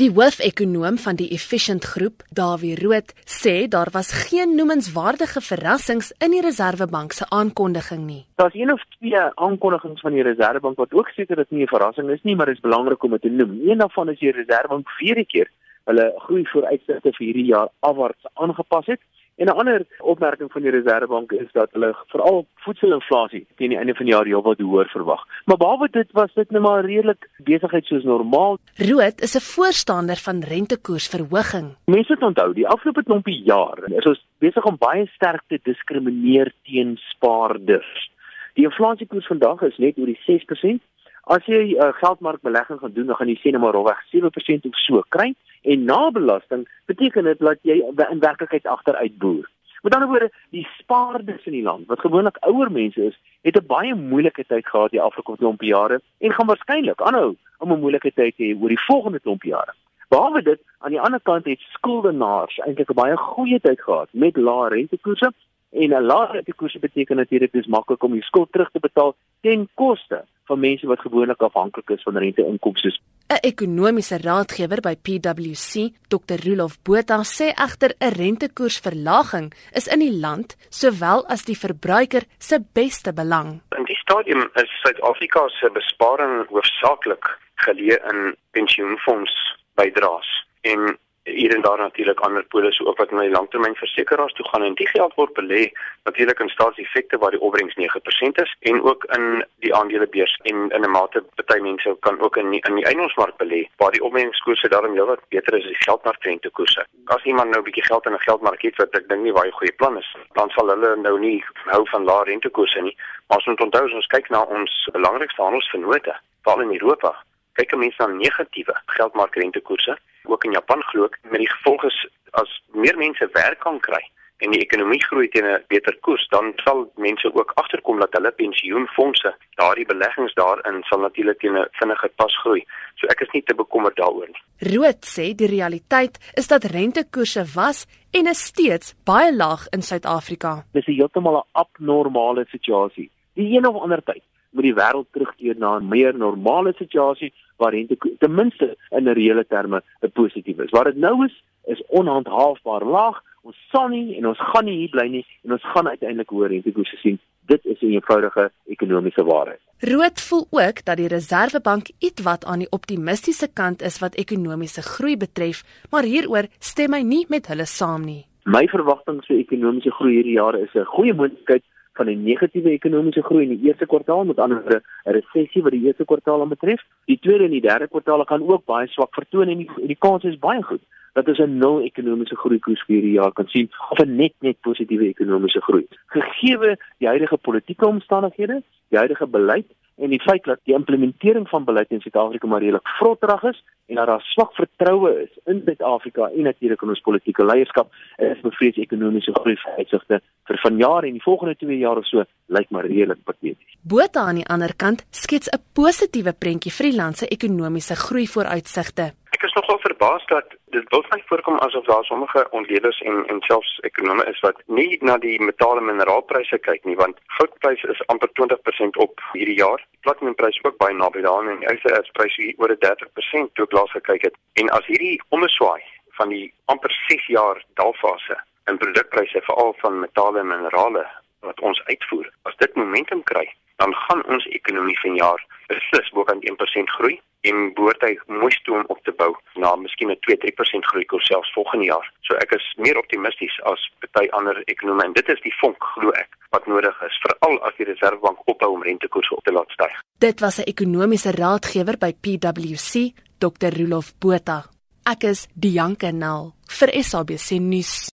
Die hoofekonoom van die Efficient Groep, Dawie Rood, sê daar was geen noemenswaardige verrassings in die Reserwebank se aankondiging nie. Daar's een of twee aankondigings van die Reserwebank wat ook seker dit nie 'n verrassing is nie, maar dit is belangrik om dit te noem. Een daarvan is die Reserwebank vierde keer hulle groei vooruitsigte vir hierdie jaar afwaarts aangepas het. En 'n ander opmerking van die Reserwebank is dat hulle veral voedselinflasie teen die einde van die jaar heelwat hoër verwag. Maar behalwe dit was dit net maar redelik besigheid soos normaal. Rood is 'n voorstander van rentekoersverhoging. Mense moet onthou, die afgelope klompie jaar is ons besig om baie sterk te diskrimineer teen spaarders. Die inflasiekoers vandag is net oor die 6%. As jy 'n uh, geldmarkbelegging gaan doen, dan gaan jy sê net maar rofweg 7% of so kry en na belasting beteken dit dat jy in werklikheid agteruit boer. Met ander woorde, die spaarders in die land wat gewoonlik ouer mense is, het 'n baie moeilike tyd gehad die afgelope klomp jare en gaan waarskynlik aanhou om 'n moeilike tyd te hê oor die volgende klomp jare. Behalwe dit, aan die ander kant het skuldenaars eintlik 'n baie goeie tyd gehad met lae rentekoerse en 'n lae rentekoers beteken natuurlik dis maklik om jou skuld terug te betaal ten koste van mense wat gewoonlik afhanklik is van rente-inkomste. 'n Ekonomiese raadgewer by PwC, Dr. Rolof Botha, sê egter 'n rentekoersverlaging is in die land sowel as die verbruiker se beste belang. In die stadium is Suid-Afrika se besparing hoofsaaklik geleë in pensioenfonds bydraes en hier en daar natuurlik ander polisse ook wat na die langtermynversekeraars toe gaan en die geld word belê natuurlik in staatseffekte waar die opbrengs 9% is en ook in die aandelebeurs en in 'n mate party mense kan ook in die, in die eiendomsmark belê waar die opbrengskoerse daarom heelwat beter is as die geldmarkrentekoerse. As iemand nou 'n bietjie geld in 'n geldmark het wat ek dink nie baie goeie plan is, dan sal hulle nou nie hou van lae rentekoerse nie. Maar as ons onthou ons kyk na ons belangrikste handelsvennote, veral in Europa, kyk mense na negatiewe geldmarkrentekoerse ook in Japan glo ek met die gevolg is as meer mense werk kan kry en die ekonomie groei teen 'n beter koers dan sal mense ook agterkom dat hulle pensioenfonde daardie beleggings daarin sal natuurlik teen 'n vinniger pas groei. So ek is nie te bekommerd daaroor nie. Rood sê die realiteit is dat rentekoerse was en is steeds baie laag in Suid-Afrika. Dis 'n heeltemal 'n abnormale situasie. Die een of ander tyd moet die wêreld terugkeer na 'n meer normale situasie waar rente ten minste in reële terme 'n positief is. Waar dit nou is, is onhandhaafbaar laag. Ons sal nie en ons gaan nie hier bly nie en ons gaan uiteindelik hoër rentekoerse sien. Dit is 'n eenvoudige ekonomiese waarheid. Rood voel ook dat die Reserwebank ietwat aan die optimistiese kant is wat ekonomiese groei betref, maar hieroor stem hy nie met hulle saam nie. My verwagting vir ekonomiese groei hierdie jaar is 'n goeie moontlikheid van 'n negatiewe ekonomiese groei in die eerste kwartaal met ander woorde 'n resessie wat die eerste kwartaal betref. Die tweede en die derde kwartaal gaan ook baie swak vertoon en die, die kans is baie goed dat ons 'n nul ekonomiese groei koers vir hierdie jaar kan sien of 'n net net positiewe ekonomiese groei. Gegee die huidige politieke omstandighede, die huidige beleid en die feit dat die implementering van beleid in Suid-Afrika maar redelik vrotterig is en dat daar swak vertroue is in Suid-Afrika en natuurlik in ons politieke leierskap, is bevrees ekonomiese groei vooruitsigte vir vanjaar en die volgende 2 jaar of so lyk maar redelik pateties. Botha aan die ander kant skets 'n positiewe prentjie vir die land se ekonomiese groei vooruitsigte ek is nogal verbaas dat dit wil my voorkom asof daar sommige ontleeders en en selfs ekonome is wat nie na die metaal en mineraalpryse kyk nie want goudpryse is amper 20% op hierdie jaar. Platinumprys ook baie naby daaraan en die ysterprys oor 30% toe ek laas gekyk het. En as hierdie omswaai van die amper 6 jaar dalfase in produkpryse veral van metale en minerale wat ons uitvoer, as dit momentum kry, dan gaan ons ekonomie vanjaar beslis bo kan 1% groei en behoort hy mooi stoom op te bou na miskien 'n 2-3% groei koers selfs volgende jaar. So ek is meer optimisties as baie ander ekonome en dit is die vonk glo ek wat nodig is veral as die Reserwebank ophou om rentekoerse op te laat styg. Dit was 'n ekonomiese raadgewer by PwC, Dr. Rolof Botha. Ek is Dianke Nel vir SABC nuus.